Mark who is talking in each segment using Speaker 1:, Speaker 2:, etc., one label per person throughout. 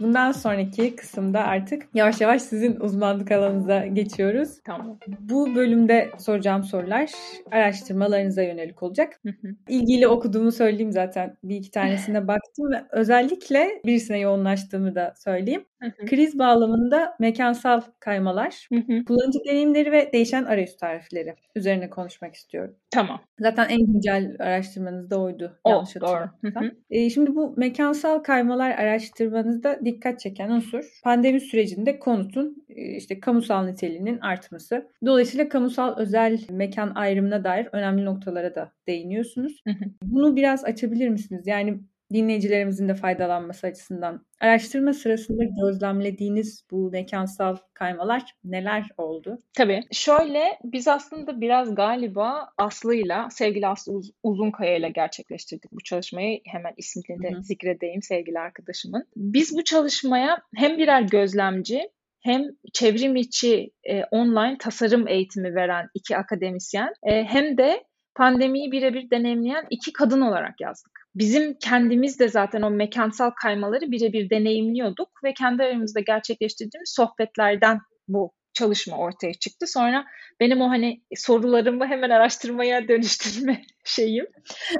Speaker 1: Bundan sonraki kısımda artık yavaş yavaş sizin uzmanlık alanınıza geçiyoruz.
Speaker 2: Tamam.
Speaker 1: Bu bölümde soracağım sorular araştırmalarınıza yönelik olacak. İlgili okuduğumu söyleyeyim zaten. Bir iki tanesine baktım ve özellikle birisine yoğunlaştığımı da söyleyeyim. Kriz bağlamında mekansal kaymalar, kullanıcı deneyimleri ve değişen arayüz tarifleri üzerine konuşmak istiyorum.
Speaker 2: Tamam.
Speaker 1: Zaten en güncel araştırmanız da oydu.
Speaker 2: O,
Speaker 1: yanlış
Speaker 2: doğru.
Speaker 1: E, şimdi bu mekansal kaymalar araştırmanızda dikkat çeken unsur pandemi sürecinde konutun e, işte kamusal niteliğinin artması. Dolayısıyla kamusal özel mekan ayrımına dair önemli noktalara da değiniyorsunuz. Bunu biraz açabilir misiniz? Yani dinleyicilerimizin de faydalanması açısından araştırma sırasında gözlemlediğiniz bu mekansal kaymalar neler oldu?
Speaker 2: Tabii. Şöyle biz aslında biraz galiba Aslı'yla, sevgili Aslı Uz- Uzunkaya ile gerçekleştirdik bu çalışmayı. Hemen ismini de
Speaker 1: Hı hı.
Speaker 2: zikredeyim sevgili arkadaşımın. Biz bu çalışmaya hem birer gözlemci hem çevrim içi e, online tasarım eğitimi veren iki akademisyen e, hem de pandemiyi birebir deneyimleyen iki kadın olarak yazdık. Bizim kendimiz de zaten o mekansal kaymaları birebir deneyimliyorduk ve kendi aramızda gerçekleştirdiğimiz sohbetlerden bu çalışma ortaya çıktı. Sonra benim o hani sorularımı hemen araştırmaya dönüştürme şeyim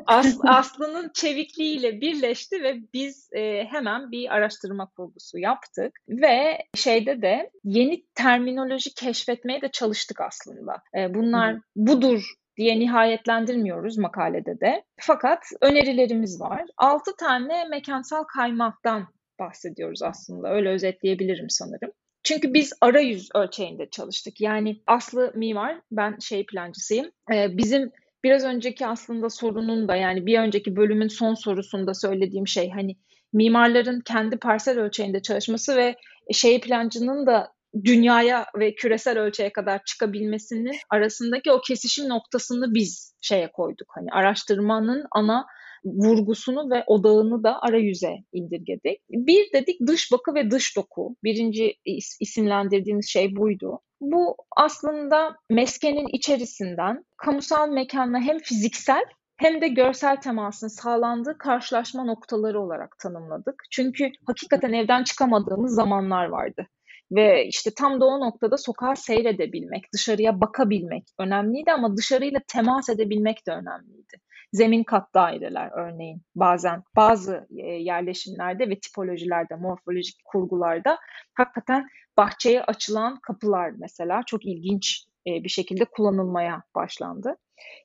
Speaker 2: As, Aslı'nın çevikliğiyle birleşti ve biz e, hemen bir araştırma kurgusu yaptık ve şeyde de yeni terminoloji keşfetmeye de çalıştık aslında. E, bunlar
Speaker 1: Hı
Speaker 2: budur diye nihayetlendirmiyoruz makalede de. Fakat önerilerimiz var. 6 tane mekansal kaymaktan bahsediyoruz aslında. Öyle özetleyebilirim sanırım. Çünkü biz arayüz ölçeğinde çalıştık. Yani Aslı mimar, ben şey plancısıyım. Ee, bizim biraz önceki aslında sorunun da yani bir önceki bölümün son sorusunda söylediğim şey hani mimarların kendi parsel ölçeğinde çalışması ve şey plancının da dünyaya ve küresel ölçeğe kadar çıkabilmesinin arasındaki o kesişim noktasını biz şeye koyduk. Hani araştırmanın ana vurgusunu ve odağını da arayüze indirgedik. Bir dedik dış bakı ve dış doku. Birinci is- isimlendirdiğimiz şey buydu. Bu aslında meskenin içerisinden kamusal mekanla hem fiziksel hem de görsel temasın sağlandığı karşılaşma noktaları olarak tanımladık. Çünkü hakikaten evden çıkamadığımız zamanlar vardı. Ve işte tam da o noktada sokağa seyredebilmek, dışarıya bakabilmek önemliydi ama dışarıyla temas edebilmek de önemliydi. Zemin kat daireler örneğin bazen bazı e, yerleşimlerde ve tipolojilerde, morfolojik kurgularda hakikaten bahçeye açılan kapılar mesela çok ilginç bir şekilde kullanılmaya başlandı.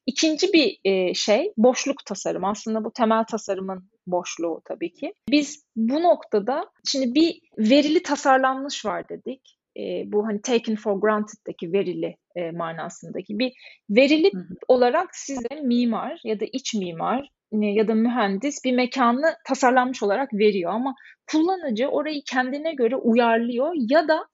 Speaker 2: İkinci bir e, şey boşluk tasarım. Aslında bu temel tasarımın boşluğu tabii ki. Biz bu noktada şimdi bir verili tasarlanmış var dedik. E, bu hani taken for granted'daki verili e, manasındaki bir verili
Speaker 1: Hı hı.
Speaker 2: olarak size mimar ya da iç mimar e, ya da mühendis bir mekanı tasarlanmış olarak veriyor ama kullanıcı orayı kendine göre uyarlıyor ya da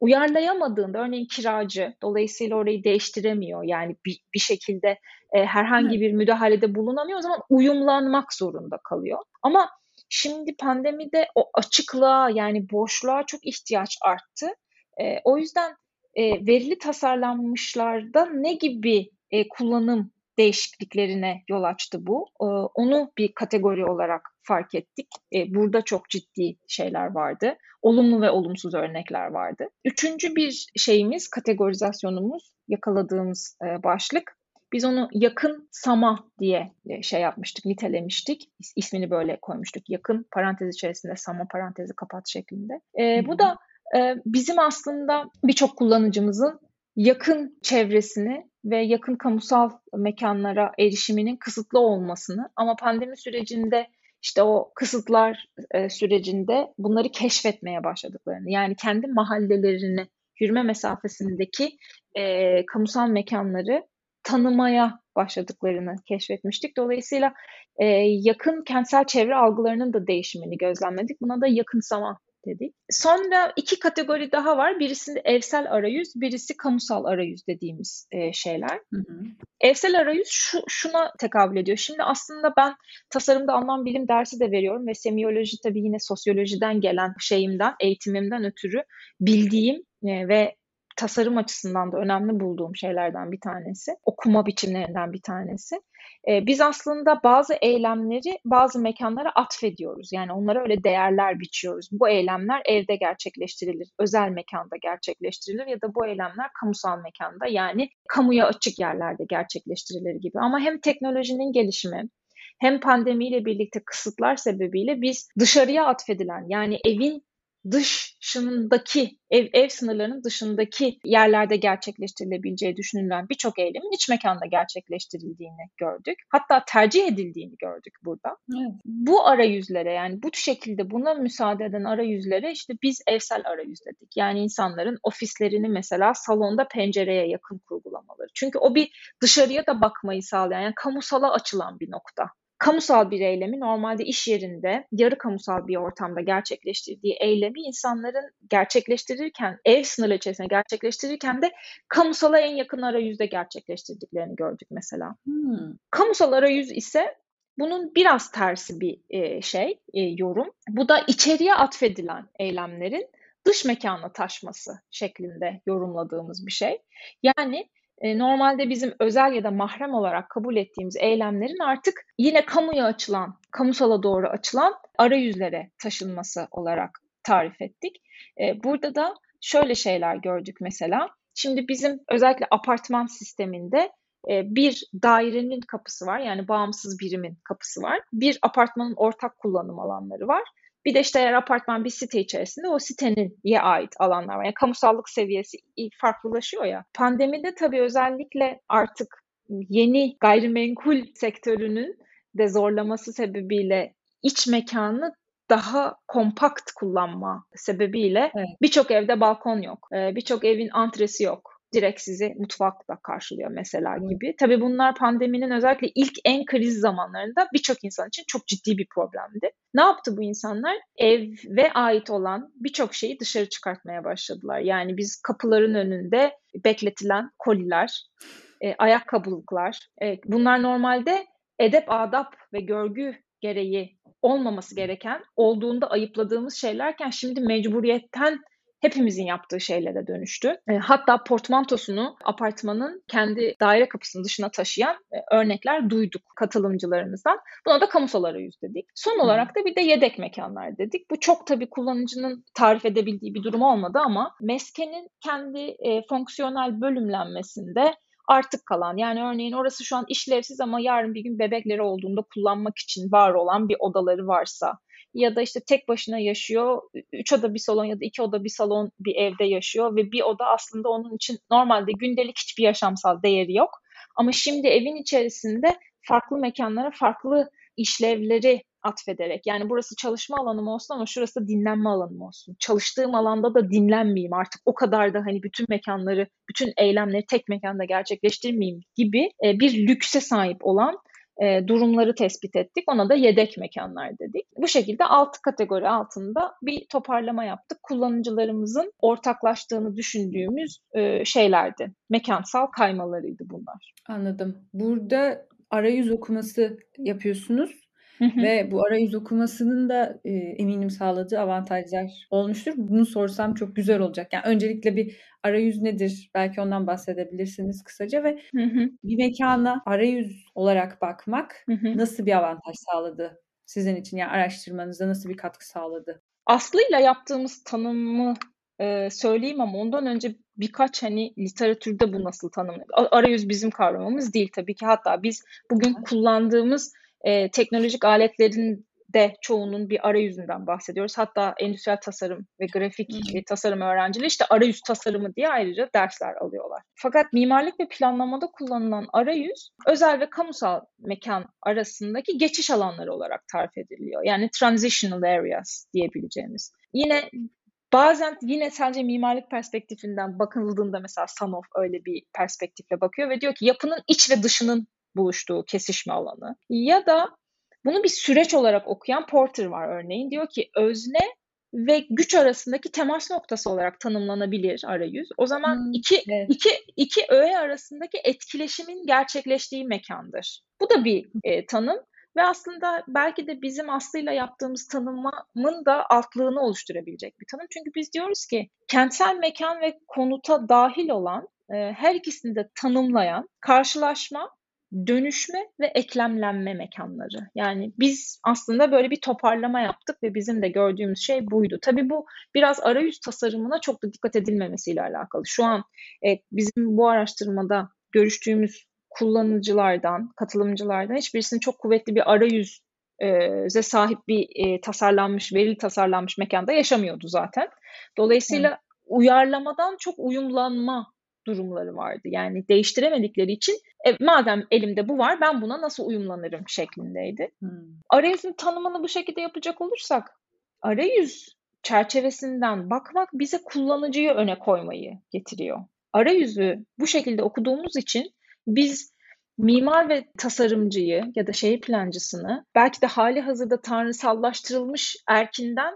Speaker 2: uyarlayamadığında örneğin kiracı dolayısıyla orayı değiştiremiyor yani bir, bir şekilde e, herhangi bir müdahalede bulunamıyor o zaman uyumlanmak zorunda kalıyor. Ama şimdi pandemide o açıklığa yani boşluğa çok ihtiyaç arttı. E, o yüzden e, verili tasarlanmışlarda ne gibi e, kullanım değişikliklerine yol açtı bu. E, onu bir kategori olarak fark ettik. E, burada çok ciddi şeyler vardı. Olumlu ve olumsuz örnekler vardı. Üçüncü bir şeyimiz, kategorizasyonumuz, yakaladığımız e, başlık. Biz onu yakın sama diye e, şey yapmıştık, nitelemiştik. İs- İsmini böyle koymuştuk. Yakın parantez içerisinde sama parantezi kapat şeklinde. E, bu da e, bizim aslında birçok kullanıcımızın yakın çevresini ve yakın kamusal mekanlara erişiminin kısıtlı olmasını ama pandemi sürecinde işte o kısıtlar e, sürecinde bunları keşfetmeye başladıklarını yani kendi mahallelerini yürüme mesafesindeki e, kamusal mekanları tanımaya başladıklarını keşfetmiştik. Dolayısıyla e, yakın kentsel çevre algılarının da değişimini gözlemledik. Buna da yakınsama dedik. Sonra iki kategori daha var. Birisi evsel arayüz, birisi kamusal arayüz dediğimiz e, şeyler.
Speaker 1: Hı hı.
Speaker 2: Evsel arayüz şu, şuna tekabül ediyor. Şimdi aslında ben tasarımda anlam bilim dersi de veriyorum ve semiyoloji tabii yine sosyolojiden gelen şeyimden, eğitimimden ötürü bildiğim e, ve tasarım açısından da önemli bulduğum şeylerden bir tanesi. Okuma biçimlerinden bir tanesi. E, biz aslında bazı eylemleri bazı mekanlara atfediyoruz. Yani onlara öyle değerler biçiyoruz. Bu eylemler evde gerçekleştirilir, özel mekanda gerçekleştirilir ya da bu eylemler kamusal mekanda yani kamuya açık yerlerde gerçekleştirilir gibi. Ama hem teknolojinin gelişimi hem pandemiyle birlikte kısıtlar sebebiyle biz dışarıya atfedilen yani evin dışındaki ev, ev sınırlarının dışındaki yerlerde gerçekleştirilebileceği düşünülen birçok eylemin iç mekanda gerçekleştirildiğini gördük. Hatta tercih edildiğini gördük burada. Evet. Bu arayüzlere yani bu şekilde buna müsaade eden arayüzlere işte biz evsel arayüz dedik. Yani insanların ofislerini mesela salonda pencereye yakın kurgulamaları. Çünkü o bir dışarıya da bakmayı sağlayan yani kamusala açılan bir nokta kamusal bir eylemi normalde iş yerinde yarı kamusal bir ortamda gerçekleştirdiği eylemi insanların gerçekleştirirken ev sınırı içerisinde gerçekleştirirken de kamusala en yakın arayüzde gerçekleştirdiklerini gördük mesela. Hmm. Kamusal arayüz ise bunun biraz tersi bir e, şey, e, yorum. Bu da içeriye atfedilen eylemlerin dış mekana taşması şeklinde yorumladığımız bir şey. Yani normalde bizim özel ya da mahrem olarak kabul ettiğimiz eylemlerin artık yine kamuya açılan, kamusala doğru açılan arayüzlere taşınması olarak tarif ettik. E, burada da şöyle şeyler gördük mesela. Şimdi bizim özellikle apartman sisteminde e, bir dairenin kapısı var yani bağımsız birimin kapısı var. Bir apartmanın ortak kullanım alanları var. Bir de işte eğer apartman bir site içerisinde o sitenin ye ait alanlar var. Yani kamusallık seviyesi farklılaşıyor ya. Pandemide tabii özellikle artık yeni gayrimenkul sektörünün de zorlaması sebebiyle iç mekanı daha kompakt kullanma sebebiyle evet. birçok evde balkon yok. Ee, birçok evin antresi yok direkt sizi mutfakla karşılıyor mesela gibi. Tabii bunlar pandeminin özellikle ilk en kriz zamanlarında birçok insan için çok ciddi bir problemdi. Ne yaptı bu insanlar? Eve ait olan birçok şeyi dışarı çıkartmaya başladılar. Yani biz kapıların önünde bekletilen koliler, e, ayakkabılıklar, e, bunlar normalde edep, adap ve görgü gereği olmaması gereken, olduğunda ayıpladığımız şeylerken şimdi mecburiyetten hepimizin yaptığı şeylere dönüştü. E, hatta portmantosunu apartmanın kendi daire kapısının dışına taşıyan e, örnekler duyduk katılımcılarımızdan. Buna da kamusal arayüz dedik. Son olarak da bir de yedek mekanlar dedik. Bu çok tabii kullanıcının tarif edebildiği bir durum olmadı ama meskenin kendi e, fonksiyonel bölümlenmesinde artık kalan yani örneğin orası şu an işlevsiz ama yarın bir gün bebekleri olduğunda kullanmak için var olan bir odaları varsa ya da işte tek başına yaşıyor. Üç oda bir salon ya da iki oda bir salon bir evde yaşıyor ve bir oda aslında onun için normalde gündelik hiçbir yaşamsal değeri yok. Ama şimdi evin içerisinde farklı mekanlara farklı işlevleri atfederek yani burası çalışma alanım olsun ama şurası dinlenme alanım olsun. Çalıştığım alanda da dinlenmeyeyim artık o kadar da hani bütün mekanları, bütün eylemleri tek mekanda gerçekleştirmeyeyim gibi bir lükse sahip olan e, durumları tespit ettik. Ona da yedek mekanlar dedik. Bu şekilde altı kategori altında bir toparlama yaptık. Kullanıcılarımızın ortaklaştığını düşündüğümüz e, şeylerdi. Mekansal kaymalarıydı bunlar.
Speaker 1: Anladım. Burada arayüz okuması yapıyorsunuz. Ve bu arayüz okumasının da e, eminim sağladığı avantajlar olmuştur. Bunu sorsam çok güzel olacak. Yani öncelikle bir arayüz nedir? Belki ondan bahsedebilirsiniz kısaca ve hı hı. bir mekana arayüz olarak bakmak hı hı. nasıl bir avantaj sağladı sizin için? Yani araştırmanızda nasıl bir katkı sağladı?
Speaker 2: Aslıyla yaptığımız tanımı e, söyleyeyim ama ondan önce birkaç hani literatürde bu nasıl tanımlanıyor? Arayüz bizim kavramımız değil tabii ki. Hatta biz bugün kullandığımız e, teknolojik aletlerin de çoğunun bir arayüzünden bahsediyoruz. Hatta endüstriyel tasarım ve grafik hmm. tasarım öğrencileri işte arayüz tasarımı diye ayrıca dersler alıyorlar. Fakat mimarlık ve planlamada kullanılan arayüz özel ve kamusal mekan arasındaki geçiş alanları olarak tarif ediliyor. Yani transitional areas diyebileceğimiz. Yine Bazen yine sadece mimarlık perspektifinden bakıldığında mesela Sanof öyle bir perspektifle bakıyor ve diyor ki yapının iç ve dışının buluştuğu kesişme alanı. Ya da bunu bir süreç olarak okuyan Porter var örneğin. Diyor ki özne ve güç arasındaki temas noktası olarak tanımlanabilir arayüz. O zaman hmm, iki, evet. iki, iki öğe arasındaki etkileşimin gerçekleştiği mekandır. Bu da bir e, tanım. ve aslında belki de bizim aslıyla yaptığımız tanımın da altlığını oluşturabilecek bir tanım. Çünkü biz diyoruz ki kentsel mekan ve konuta dahil olan her ikisini de tanımlayan karşılaşma, dönüşme ve eklemlenme mekanları. Yani biz aslında böyle bir toparlama yaptık ve bizim de gördüğümüz şey buydu. Tabii bu biraz arayüz tasarımına çok da dikkat edilmemesiyle alakalı. Şu an e, bizim bu araştırmada görüştüğümüz kullanıcılardan, katılımcılardan hiçbirisinin çok kuvvetli bir arayüze sahip bir e, tasarlanmış, verili tasarlanmış mekanda yaşamıyordu zaten. Dolayısıyla evet. uyarlamadan çok uyumlanma durumları vardı. Yani değiştiremedikleri için e, madem elimde bu var ben buna nasıl uyumlanırım şeklindeydi. Hmm. Arayüzün tanımını bu şekilde yapacak olursak arayüz çerçevesinden bakmak bize kullanıcıyı öne koymayı getiriyor. Arayüzü bu şekilde okuduğumuz için biz mimar ve tasarımcıyı ya da şehir plancısını belki de hali hazırda tanrısallaştırılmış erkinden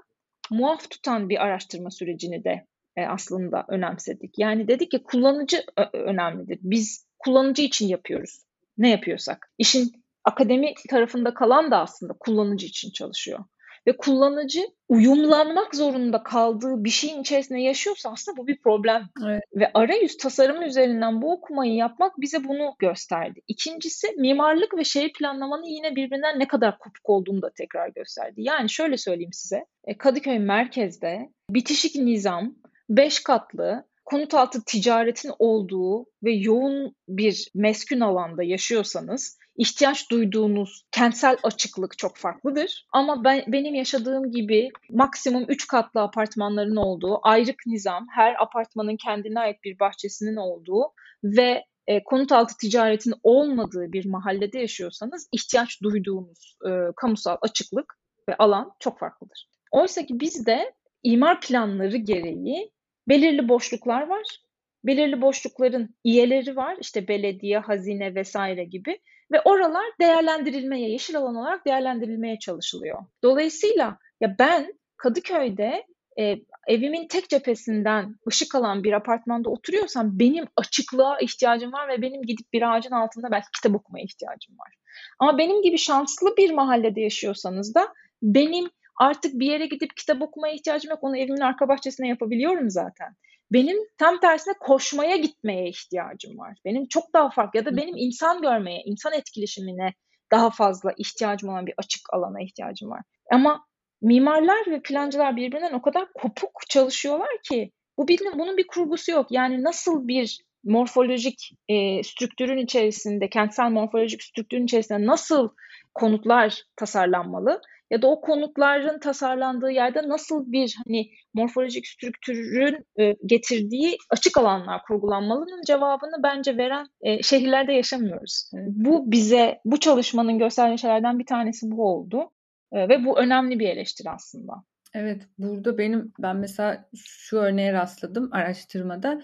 Speaker 2: muaf tutan bir araştırma sürecini de aslında önemsedik. Yani dedik ki kullanıcı önemlidir. Biz kullanıcı için yapıyoruz. Ne yapıyorsak. İşin akademi tarafında kalan da aslında kullanıcı için çalışıyor. Ve kullanıcı uyumlanmak zorunda kaldığı bir şeyin içerisinde yaşıyorsa aslında bu bir problem. Evet. Ve arayüz tasarımı üzerinden bu okumayı yapmak bize bunu gösterdi. İkincisi mimarlık ve şehir planlamanın yine birbirinden ne kadar kopuk olduğunu da tekrar gösterdi. Yani şöyle söyleyeyim size. E, Kadıköy merkezde bitişik nizam, beş katlı konut altı ticaretin olduğu ve yoğun bir meskun alanda yaşıyorsanız ihtiyaç duyduğunuz kentsel açıklık çok farklıdır. Ama ben benim yaşadığım gibi maksimum 3 katlı apartmanların olduğu, ayrık nizam, her apartmanın kendine ait bir bahçesinin olduğu ve e, konut altı ticaretin olmadığı bir mahallede yaşıyorsanız ihtiyaç duyduğunuz e, kamusal açıklık ve alan çok farklıdır. Oysa ki bizde imar planları gereği belirli boşluklar var. Belirli boşlukların iyeleri var. İşte belediye, hazine vesaire gibi ve oralar değerlendirilmeye, yeşil alan olarak değerlendirilmeye çalışılıyor. Dolayısıyla ya ben Kadıköy'de e, evimin tek cephesinden ışık alan bir apartmanda oturuyorsam benim açıklığa ihtiyacım var ve benim gidip bir ağacın altında belki kitap okumaya ihtiyacım var. Ama benim gibi şanslı bir mahallede yaşıyorsanız da benim artık bir yere gidip kitap okumaya ihtiyacım yok. Onu evimin arka bahçesine yapabiliyorum zaten. Benim tam tersine koşmaya gitmeye ihtiyacım var. Benim çok daha farklı ya da benim insan görmeye, insan etkileşimine daha fazla ihtiyacım olan bir açık alana ihtiyacım var. Ama mimarlar ve plancılar birbirinden o kadar kopuk çalışıyorlar ki bu bilin, bunun bir kurgusu yok. Yani nasıl bir morfolojik e, strüktürün içerisinde, kentsel morfolojik strüktürün içerisinde nasıl konutlar tasarlanmalı ya da o konutların tasarlandığı yerde nasıl bir hani morfolojik strüktürün e, getirdiği açık alanlar kurgulanmalının cevabını bence veren e, şehirlerde yaşamıyoruz. Bu bize bu çalışmanın gösterdiği şeylerden bir tanesi bu oldu e, ve bu önemli bir eleştiri aslında.
Speaker 1: Evet, burada benim ben mesela şu örneğe rastladım araştırmada.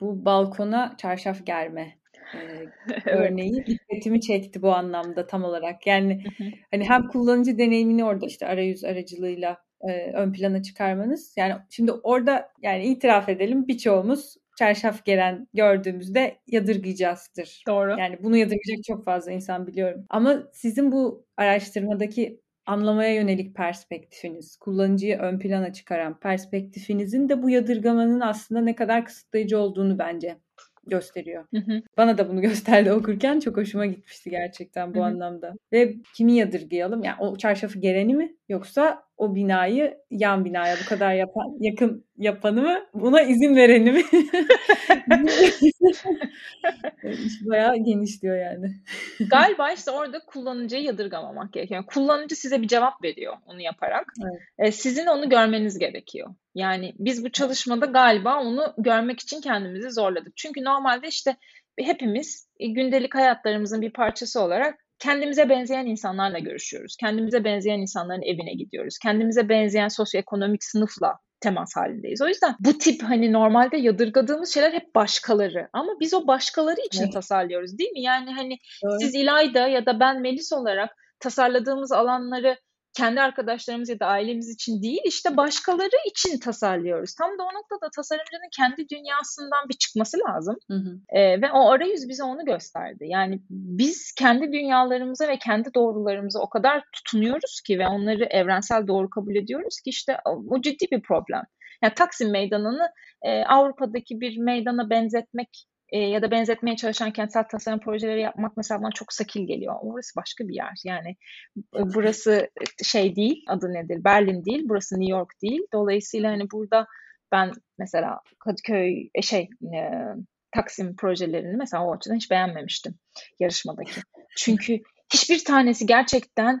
Speaker 1: Bu balkona çarşaf germe örneği dikkatimi çekti bu anlamda tam olarak. Yani hani hem kullanıcı deneyimini orada işte arayüz aracılığıyla e, ön plana çıkarmanız. Yani şimdi orada yani itiraf edelim birçoğumuz çarşaf gelen gördüğümüzde yadırgayacağızdır.
Speaker 2: Doğru.
Speaker 1: Yani bunu yadırgayacak çok fazla insan biliyorum. Ama sizin bu araştırmadaki anlamaya yönelik perspektifiniz, kullanıcıyı ön plana çıkaran perspektifinizin de bu yadırgamanın aslında ne kadar kısıtlayıcı olduğunu bence gösteriyor. Hı hı. Bana da bunu gösterdi okurken çok hoşuma gitmişti gerçekten bu hı hı. anlamda. Ve kimi yadırgayalım? Yani o çarşafı gereni mi yoksa o binayı yan binaya bu kadar yapan yakın yapanı mı buna izin vereni mi? İş bayağı genişliyor yani.
Speaker 2: Galiba işte orada kullanıcıyı yadırgamamak gerekiyor. Yani kullanıcı size bir cevap veriyor onu yaparak. Evet. E, sizin onu görmeniz gerekiyor. Yani biz bu çalışmada galiba onu görmek için kendimizi zorladık. Çünkü normalde işte hepimiz gündelik hayatlarımızın bir parçası olarak kendimize benzeyen insanlarla görüşüyoruz. Kendimize benzeyen insanların evine gidiyoruz. Kendimize benzeyen sosyoekonomik sınıfla temas halindeyiz. O yüzden bu tip hani normalde yadırgadığımız şeyler hep başkaları. Ama biz o başkaları için evet. tasarlıyoruz değil mi? Yani hani evet. siz İlayda ya da ben Melis olarak tasarladığımız alanları kendi arkadaşlarımız ya da ailemiz için değil işte başkaları için tasarlıyoruz. Tam da o noktada tasarımcının kendi dünyasından bir çıkması lazım. Hı hı. E, ve o arayüz bize onu gösterdi. Yani biz kendi dünyalarımıza ve kendi doğrularımıza o kadar tutunuyoruz ki ve onları evrensel doğru kabul ediyoruz ki işte o ciddi bir problem. Yani Taksim Meydanı'nı e, Avrupa'daki bir meydana benzetmek e, ya da benzetmeye çalışan kentsel tasarım projeleri yapmak mesela bana çok sakil geliyor. Orası başka bir yer. Yani e, burası şey değil, adı nedir? Berlin değil, burası New York değil. Dolayısıyla hani burada ben mesela Kadıköy e, şey e, Taksim projelerini mesela o açıdan hiç beğenmemiştim yarışmadaki. Çünkü hiçbir tanesi gerçekten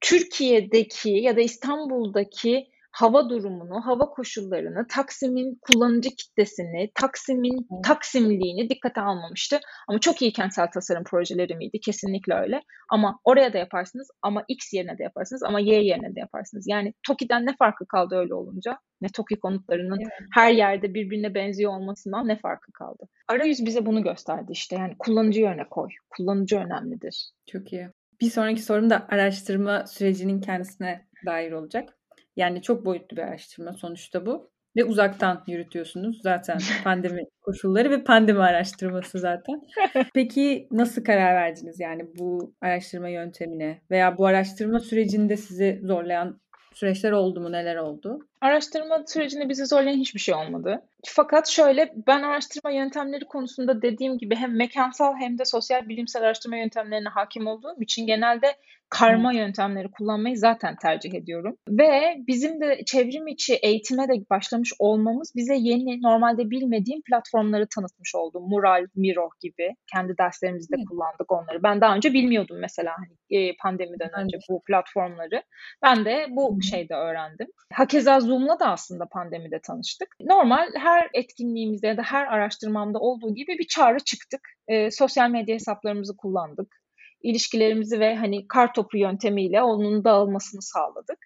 Speaker 2: Türkiye'deki ya da İstanbul'daki hava durumunu, hava koşullarını, Taksim'in kullanıcı kitlesini, Taksim'in Taksimliğini dikkate almamıştı. Ama çok iyi kentsel tasarım projeleri miydi? Kesinlikle öyle. Ama oraya da yaparsınız ama X yerine de yaparsınız ama Y yerine de yaparsınız. Yani TOKİ'den ne farkı kaldı öyle olunca? Ne TOKİ konutlarının evet. her yerde birbirine benziyor olmasından ne farkı kaldı? Arayüz bize bunu gösterdi işte. Yani kullanıcı yöne koy. Kullanıcı önemlidir.
Speaker 1: Çok iyi. Bir sonraki sorum da araştırma sürecinin kendisine dair olacak. Yani çok boyutlu bir araştırma sonuçta bu. Ve uzaktan yürütüyorsunuz zaten pandemi koşulları ve pandemi araştırması zaten. Peki nasıl karar verdiniz yani bu araştırma yöntemine veya bu araştırma sürecinde sizi zorlayan süreçler oldu mu? Neler oldu?
Speaker 2: Araştırma sürecinde bizi zorlayan hiçbir şey olmadı. Fakat şöyle ben araştırma yöntemleri konusunda dediğim gibi hem mekansal hem de sosyal bilimsel araştırma yöntemlerine hakim olduğum için genelde karma yöntemleri kullanmayı zaten tercih ediyorum. Ve bizim de çevrim içi eğitime de başlamış olmamız bize yeni normalde bilmediğim platformları tanıtmış oldu. Mural, Miro gibi kendi derslerimizde Hı. kullandık onları. Ben daha önce bilmiyordum mesela hani e, pandemiden önce bu platformları. Ben de bu şeyde öğrendim. Hakeza Zoom'la da aslında pandemide tanıştık. Normal her etkinliğimizde ya da her araştırmamda olduğu gibi bir çağrı çıktık. E, sosyal medya hesaplarımızı kullandık ilişkilerimizi ve hani kar topu yöntemiyle onun dağılmasını sağladık.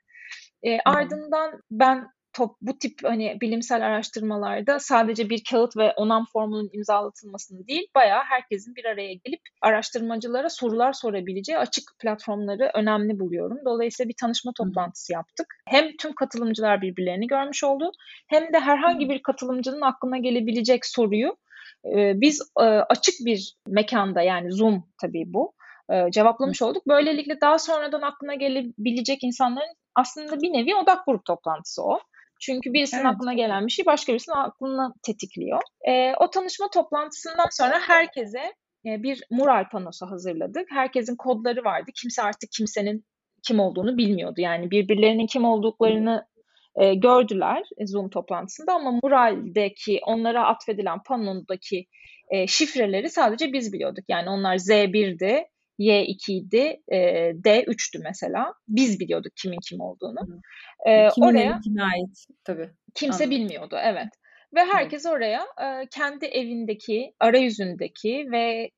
Speaker 2: E, ardından ben top, bu tip hani bilimsel araştırmalarda sadece bir kağıt ve onam formunun imzalatılmasını değil, bayağı herkesin bir araya gelip araştırmacılara sorular sorabileceği açık platformları önemli buluyorum. Dolayısıyla bir tanışma toplantısı yaptık. Hem tüm katılımcılar birbirlerini görmüş oldu, hem de herhangi bir katılımcının aklına gelebilecek soruyu e, biz e, açık bir mekanda yani Zoom tabii bu e, cevaplamış olduk. Böylelikle daha sonradan aklına gelebilecek insanların aslında bir nevi odak grup toplantısı o. Çünkü birisinin evet. aklına gelen bir şey başka birisinin aklını tetikliyor. E, o tanışma toplantısından sonra herkese e, bir mural panosu hazırladık. Herkesin kodları vardı. Kimse artık kimsenin kim olduğunu bilmiyordu. Yani birbirlerinin kim olduklarını e, gördüler Zoom toplantısında ama muraldeki onlara atfedilen panodaki e, şifreleri sadece biz biliyorduk. Yani onlar Z1'di, Y2 idi, e, D 3'tü mesela. Biz biliyorduk kimin kim olduğunu.
Speaker 1: E, kimin oraya kime ait tabii.
Speaker 2: Kimse Anladım. bilmiyordu evet. Ve herkes oraya e, kendi evindeki, arayüzündeki ve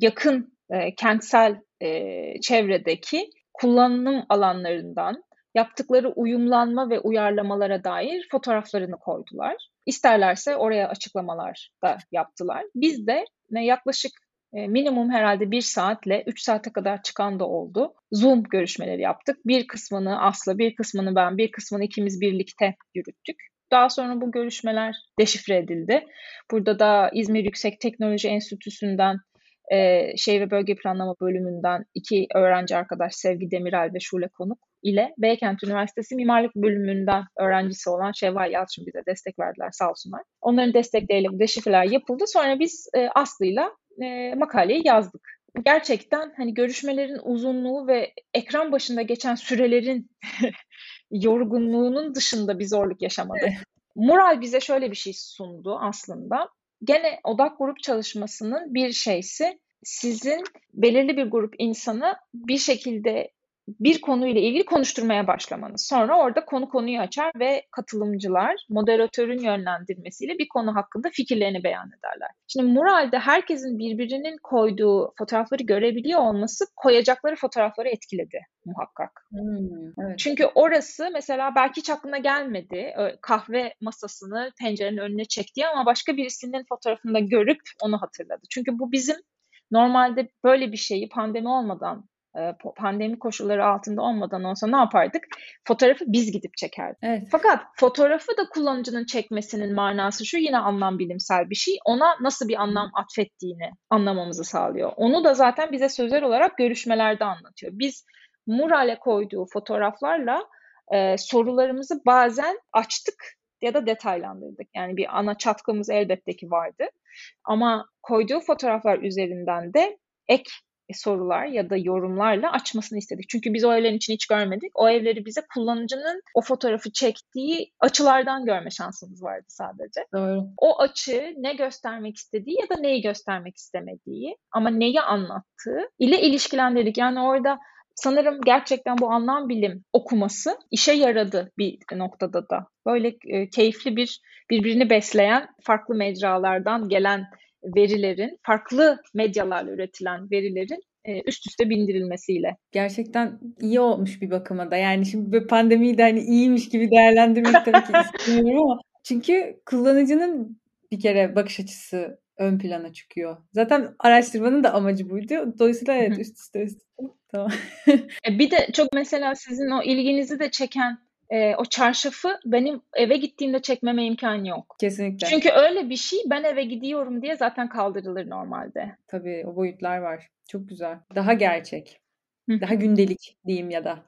Speaker 2: yakın e, kentsel e, çevredeki kullanım alanlarından yaptıkları uyumlanma ve uyarlamalara dair fotoğraflarını koydular. İsterlerse oraya açıklamalar da yaptılar. Biz de yaklaşık e, minimum herhalde bir saatle 3 saate kadar çıkan da oldu. Zoom görüşmeleri yaptık. Bir kısmını Aslı, bir kısmını ben, bir kısmını ikimiz birlikte yürüttük. Daha sonra bu görüşmeler deşifre edildi. Burada da İzmir Yüksek Teknoloji Enstitüsü'nden e, Şehir ve Bölge Planlama bölümünden iki öğrenci arkadaş Sevgi Demiral ve Şule Konuk ile Beykent Üniversitesi Mimarlık bölümünden öğrencisi olan Şevval Yalçın bize destek verdiler sağ olsunlar. Onların destekleriyle bu deşifreler yapıldı. Sonra biz e, Aslı'yla e, makaleyi yazdık. Gerçekten hani görüşmelerin uzunluğu ve ekran başında geçen sürelerin yorgunluğunun dışında bir zorluk yaşamadık. Mural bize şöyle bir şey sundu aslında. Gene odak grup çalışmasının bir şeysi sizin belirli bir grup insanı bir şekilde bir konuyla ilgili konuşturmaya başlamanız. Sonra orada konu konuyu açar ve katılımcılar moderatörün yönlendirmesiyle bir konu hakkında fikirlerini beyan ederler. Şimdi Mural'de herkesin birbirinin koyduğu fotoğrafları görebiliyor olması koyacakları fotoğrafları etkiledi muhakkak. Hmm, evet. Çünkü orası mesela belki hiç aklına gelmedi. Kahve masasını pencerenin önüne çekti ama başka birisinin fotoğrafında görüp onu hatırladı. Çünkü bu bizim normalde böyle bir şeyi pandemi olmadan pandemi koşulları altında olmadan olsa ne yapardık? Fotoğrafı biz gidip çekerdik. Evet. Fakat fotoğrafı da kullanıcının çekmesinin manası şu yine anlam bilimsel bir şey. Ona nasıl bir anlam atfettiğini anlamamızı sağlıyor. Onu da zaten bize sözel olarak görüşmelerde anlatıyor. Biz Mural'e koyduğu fotoğraflarla e, sorularımızı bazen açtık ya da detaylandırdık. Yani bir ana çatkımız elbette ki vardı. Ama koyduğu fotoğraflar üzerinden de ek sorular ya da yorumlarla açmasını istedik. Çünkü biz o evlerin içini hiç görmedik. O evleri bize kullanıcının o fotoğrafı çektiği açılardan görme şansımız vardı sadece.
Speaker 1: Doğru.
Speaker 2: O açı ne göstermek istediği ya da neyi göstermek istemediği ama neyi anlattığı ile ilişkilendirdik. Yani orada sanırım gerçekten bu anlam bilim okuması işe yaradı bir noktada da. Böyle e, keyifli bir birbirini besleyen farklı mecralardan gelen verilerin, farklı medyalarla üretilen verilerin e, üst üste bindirilmesiyle.
Speaker 1: Gerçekten iyi olmuş bir bakıma da. Yani şimdi pandemiyi de hani iyiymiş gibi değerlendirmek tabii ki istemiyorum ama çünkü kullanıcının bir kere bakış açısı ön plana çıkıyor. Zaten araştırmanın da amacı buydu. Dolayısıyla evet üst üste üst üste. Tamam.
Speaker 2: E, bir de çok mesela sizin o ilginizi de çeken e, o çarşafı benim eve gittiğimde çekmeme imkanı yok.
Speaker 1: Kesinlikle.
Speaker 2: Çünkü öyle bir şey ben eve gidiyorum diye zaten kaldırılır normalde.
Speaker 1: Tabii o boyutlar var. Çok güzel. Daha gerçek. Daha gündelik diyeyim ya da.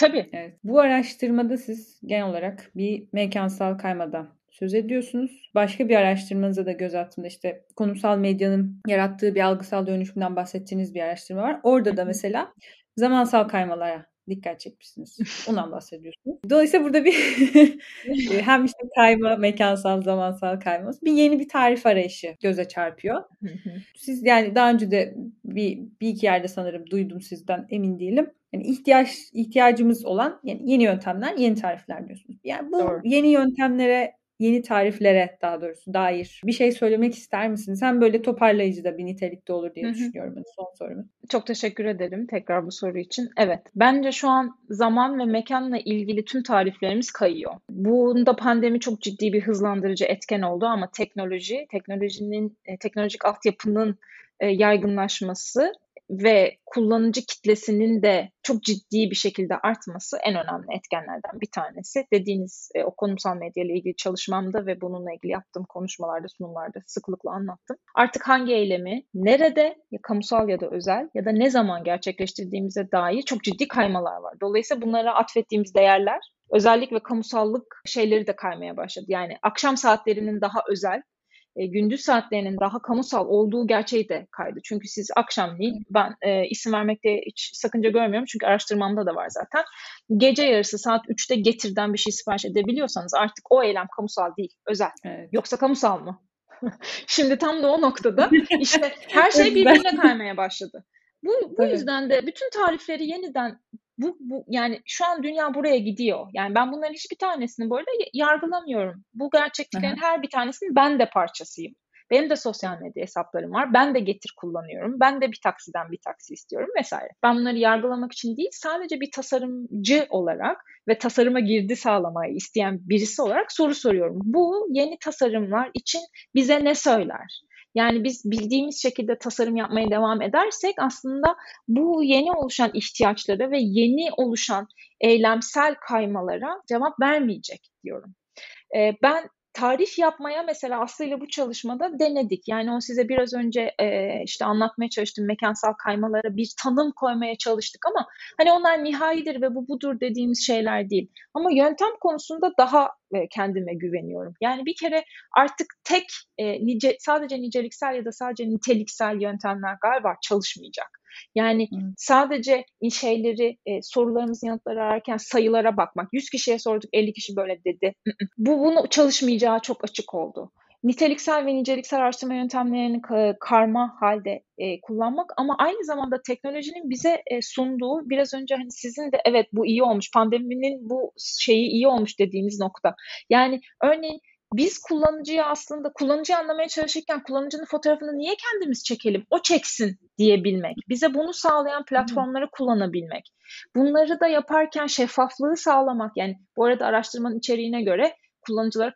Speaker 2: Tabii.
Speaker 1: Evet. Bu araştırmada siz genel olarak bir mekansal kaymadan söz ediyorsunuz. Başka bir araştırmanıza da göz attığımda işte konumsal medyanın yarattığı bir algısal dönüşümden bahsettiğiniz bir araştırma var. Orada da mesela zamansal kaymalara dikkat çekmişsiniz. Ondan bahsediyorsunuz. Dolayısıyla burada bir hem işte kayma, mekansal, zamansal kayma, bir yeni bir tarif arayışı göze çarpıyor. Siz yani daha önce de bir, bir iki yerde sanırım duydum sizden emin değilim. Yani ihtiyaç ihtiyacımız olan yani yeni yöntemler, yeni tarifler diyorsunuz. Yani bu Doğru. yeni yöntemlere yeni tariflere daha doğrusu dair bir şey söylemek ister misiniz? Hem böyle toparlayıcı da bir nitelikte olur diye düşünüyorum. Hani son sorumu.
Speaker 2: Çok teşekkür ederim tekrar bu soru için. Evet, bence şu an zaman ve mekanla ilgili tüm tariflerimiz kayıyor. Bunda pandemi çok ciddi bir hızlandırıcı etken oldu ama teknoloji, teknolojinin, e, teknolojik altyapının e, yaygınlaşması ve kullanıcı kitlesinin de çok ciddi bir şekilde artması en önemli etkenlerden bir tanesi. Dediğiniz e, o konumsal medya ile ilgili çalışmamda ve bununla ilgili yaptığım konuşmalarda, sunumlarda sıklıkla anlattım. Artık hangi eylemi, nerede, ya kamusal ya da özel ya da ne zaman gerçekleştirdiğimize dair çok ciddi kaymalar var. Dolayısıyla bunlara atfettiğimiz değerler özellik ve kamusallık şeyleri de kaymaya başladı. Yani akşam saatlerinin daha özel, e, gündüz saatlerinin daha kamusal olduğu gerçeği de kaydı. Çünkü siz akşamleyin ben e, isim vermekte hiç sakınca görmüyorum çünkü araştırmamda da var zaten. Gece yarısı saat 3'te getirden bir şey sipariş edebiliyorsanız artık o eylem kamusal değil, özel. Evet. Yoksa kamusal mı? Şimdi tam da o noktada işte her şey birbirine kaymaya başladı. Bu, bu yüzden de bütün tarifleri yeniden bu, bu yani şu an dünya buraya gidiyor. Yani ben bunların hiçbir tanesini böyle yargılamıyorum. Bu gerçekliklerin Hı-hı. her bir tanesinin ben de parçasıyım. Benim de sosyal medya hesaplarım var. Ben de getir kullanıyorum. Ben de bir taksiden bir taksi istiyorum vesaire. Ben bunları yargılamak için değil sadece bir tasarımcı olarak ve tasarıma girdi sağlamayı isteyen birisi olarak soru soruyorum. Bu yeni tasarımlar için bize ne söyler? Yani biz bildiğimiz şekilde tasarım yapmaya devam edersek aslında bu yeni oluşan ihtiyaçlara ve yeni oluşan eylemsel kaymalara cevap vermeyecek diyorum. Ben tarif yapmaya mesela Aslı ile bu çalışmada denedik. Yani o size biraz önce e, işte anlatmaya çalıştım mekansal kaymalara bir tanım koymaya çalıştık ama hani onlar nihayidir ve bu budur dediğimiz şeyler değil. Ama yöntem konusunda daha e, kendime güveniyorum. Yani bir kere artık tek e, nice, sadece niceliksel ya da sadece niteliksel yöntemler galiba çalışmayacak. Yani hmm. sadece şeyleri, e, sorularımızın yanıtları ararken sayılara bakmak. 100 kişiye sorduk, 50 kişi böyle dedi. Bu bunu çalışmayacağı çok açık oldu. Niteliksel ve niceliksel araştırma yöntemlerini karma halde e, kullanmak ama aynı zamanda teknolojinin bize e, sunduğu biraz önce hani sizin de evet bu iyi olmuş pandeminin bu şeyi iyi olmuş dediğiniz nokta. Yani örneğin biz kullanıcıyı aslında kullanıcıyı anlamaya çalışırken kullanıcının fotoğrafını niye kendimiz çekelim? O çeksin diyebilmek. Bize bunu sağlayan platformları kullanabilmek. Bunları da yaparken şeffaflığı sağlamak. Yani bu arada araştırmanın içeriğine göre kullanıcılara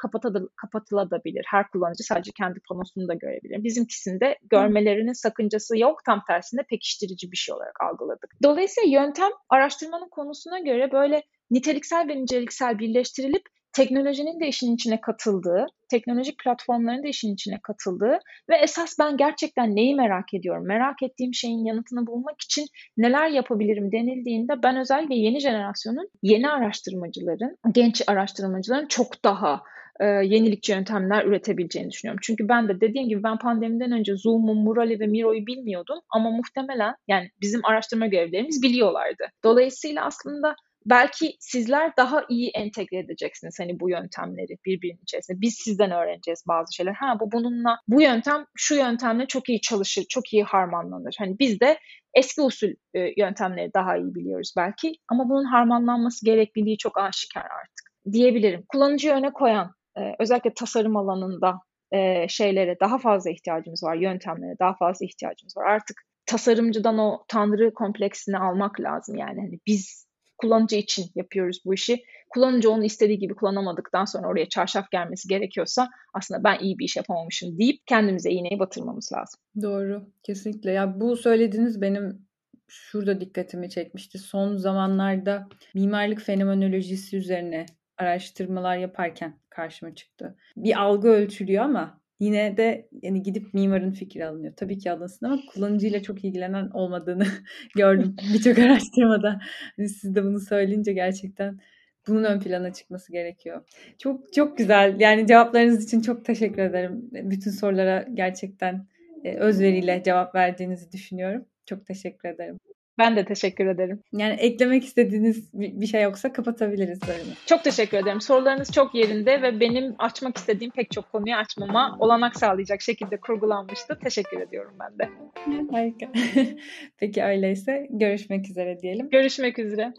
Speaker 2: kapatılabilir. Her kullanıcı sadece kendi panosunu da görebilir. Bizimkisinde görmelerinin sakıncası yok. Tam tersine pekiştirici bir şey olarak algıladık. Dolayısıyla yöntem araştırmanın konusuna göre böyle niteliksel ve niceliksel birleştirilip teknolojinin de işin içine katıldığı, teknolojik platformların da işin içine katıldığı ve esas ben gerçekten neyi merak ediyorum, merak ettiğim şeyin yanıtını bulmak için neler yapabilirim denildiğinde ben özellikle yeni jenerasyonun, yeni araştırmacıların, genç araştırmacıların çok daha e, yenilikçi yöntemler üretebileceğini düşünüyorum. Çünkü ben de dediğim gibi ben pandemiden önce Zoom'u, Mural'i ve Miro'yu bilmiyordum ama muhtemelen yani bizim araştırma görevlerimiz biliyorlardı. Dolayısıyla aslında belki sizler daha iyi entegre edeceksiniz hani bu yöntemleri birbirinin içerisinde. Biz sizden öğreneceğiz bazı şeyler. Ha bu bununla bu yöntem şu yöntemle çok iyi çalışır, çok iyi harmanlanır. Hani biz de eski usul e, yöntemleri daha iyi biliyoruz belki ama bunun harmanlanması gerekliliği çok aşikar artık diyebilirim. Kullanıcıyı öne koyan e, özellikle tasarım alanında e, şeylere daha fazla ihtiyacımız var, yöntemlere daha fazla ihtiyacımız var. Artık tasarımcıdan o tanrı kompleksini almak lazım yani. Hani biz kullanıcı için yapıyoruz bu işi. Kullanıcı onu istediği gibi kullanamadıktan sonra oraya çarşaf gelmesi gerekiyorsa aslında ben iyi bir iş yapamamışım deyip kendimize iğneyi batırmamız lazım.
Speaker 1: Doğru. Kesinlikle. Ya bu söylediğiniz benim şurada dikkatimi çekmişti. Son zamanlarda mimarlık fenomenolojisi üzerine araştırmalar yaparken karşıma çıktı. Bir algı ölçülüyor ama yine de yani gidip mimarın fikri alınıyor. Tabii ki alınsın ama kullanıcıyla çok ilgilenen olmadığını gördüm birçok araştırmada. Hani siz de bunu söyleyince gerçekten bunun ön plana çıkması gerekiyor. Çok çok güzel. Yani cevaplarınız için çok teşekkür ederim. Bütün sorulara gerçekten e, özveriyle cevap verdiğinizi düşünüyorum. Çok teşekkür ederim.
Speaker 2: Ben de teşekkür ederim.
Speaker 1: Yani eklemek istediğiniz bir şey yoksa kapatabiliriz bölümü.
Speaker 2: Çok teşekkür ederim. Sorularınız çok yerinde ve benim açmak istediğim pek çok konuyu açmama olanak sağlayacak şekilde kurgulanmıştı. Teşekkür ediyorum ben de.
Speaker 1: Harika. Peki öyleyse görüşmek üzere diyelim.
Speaker 2: Görüşmek üzere.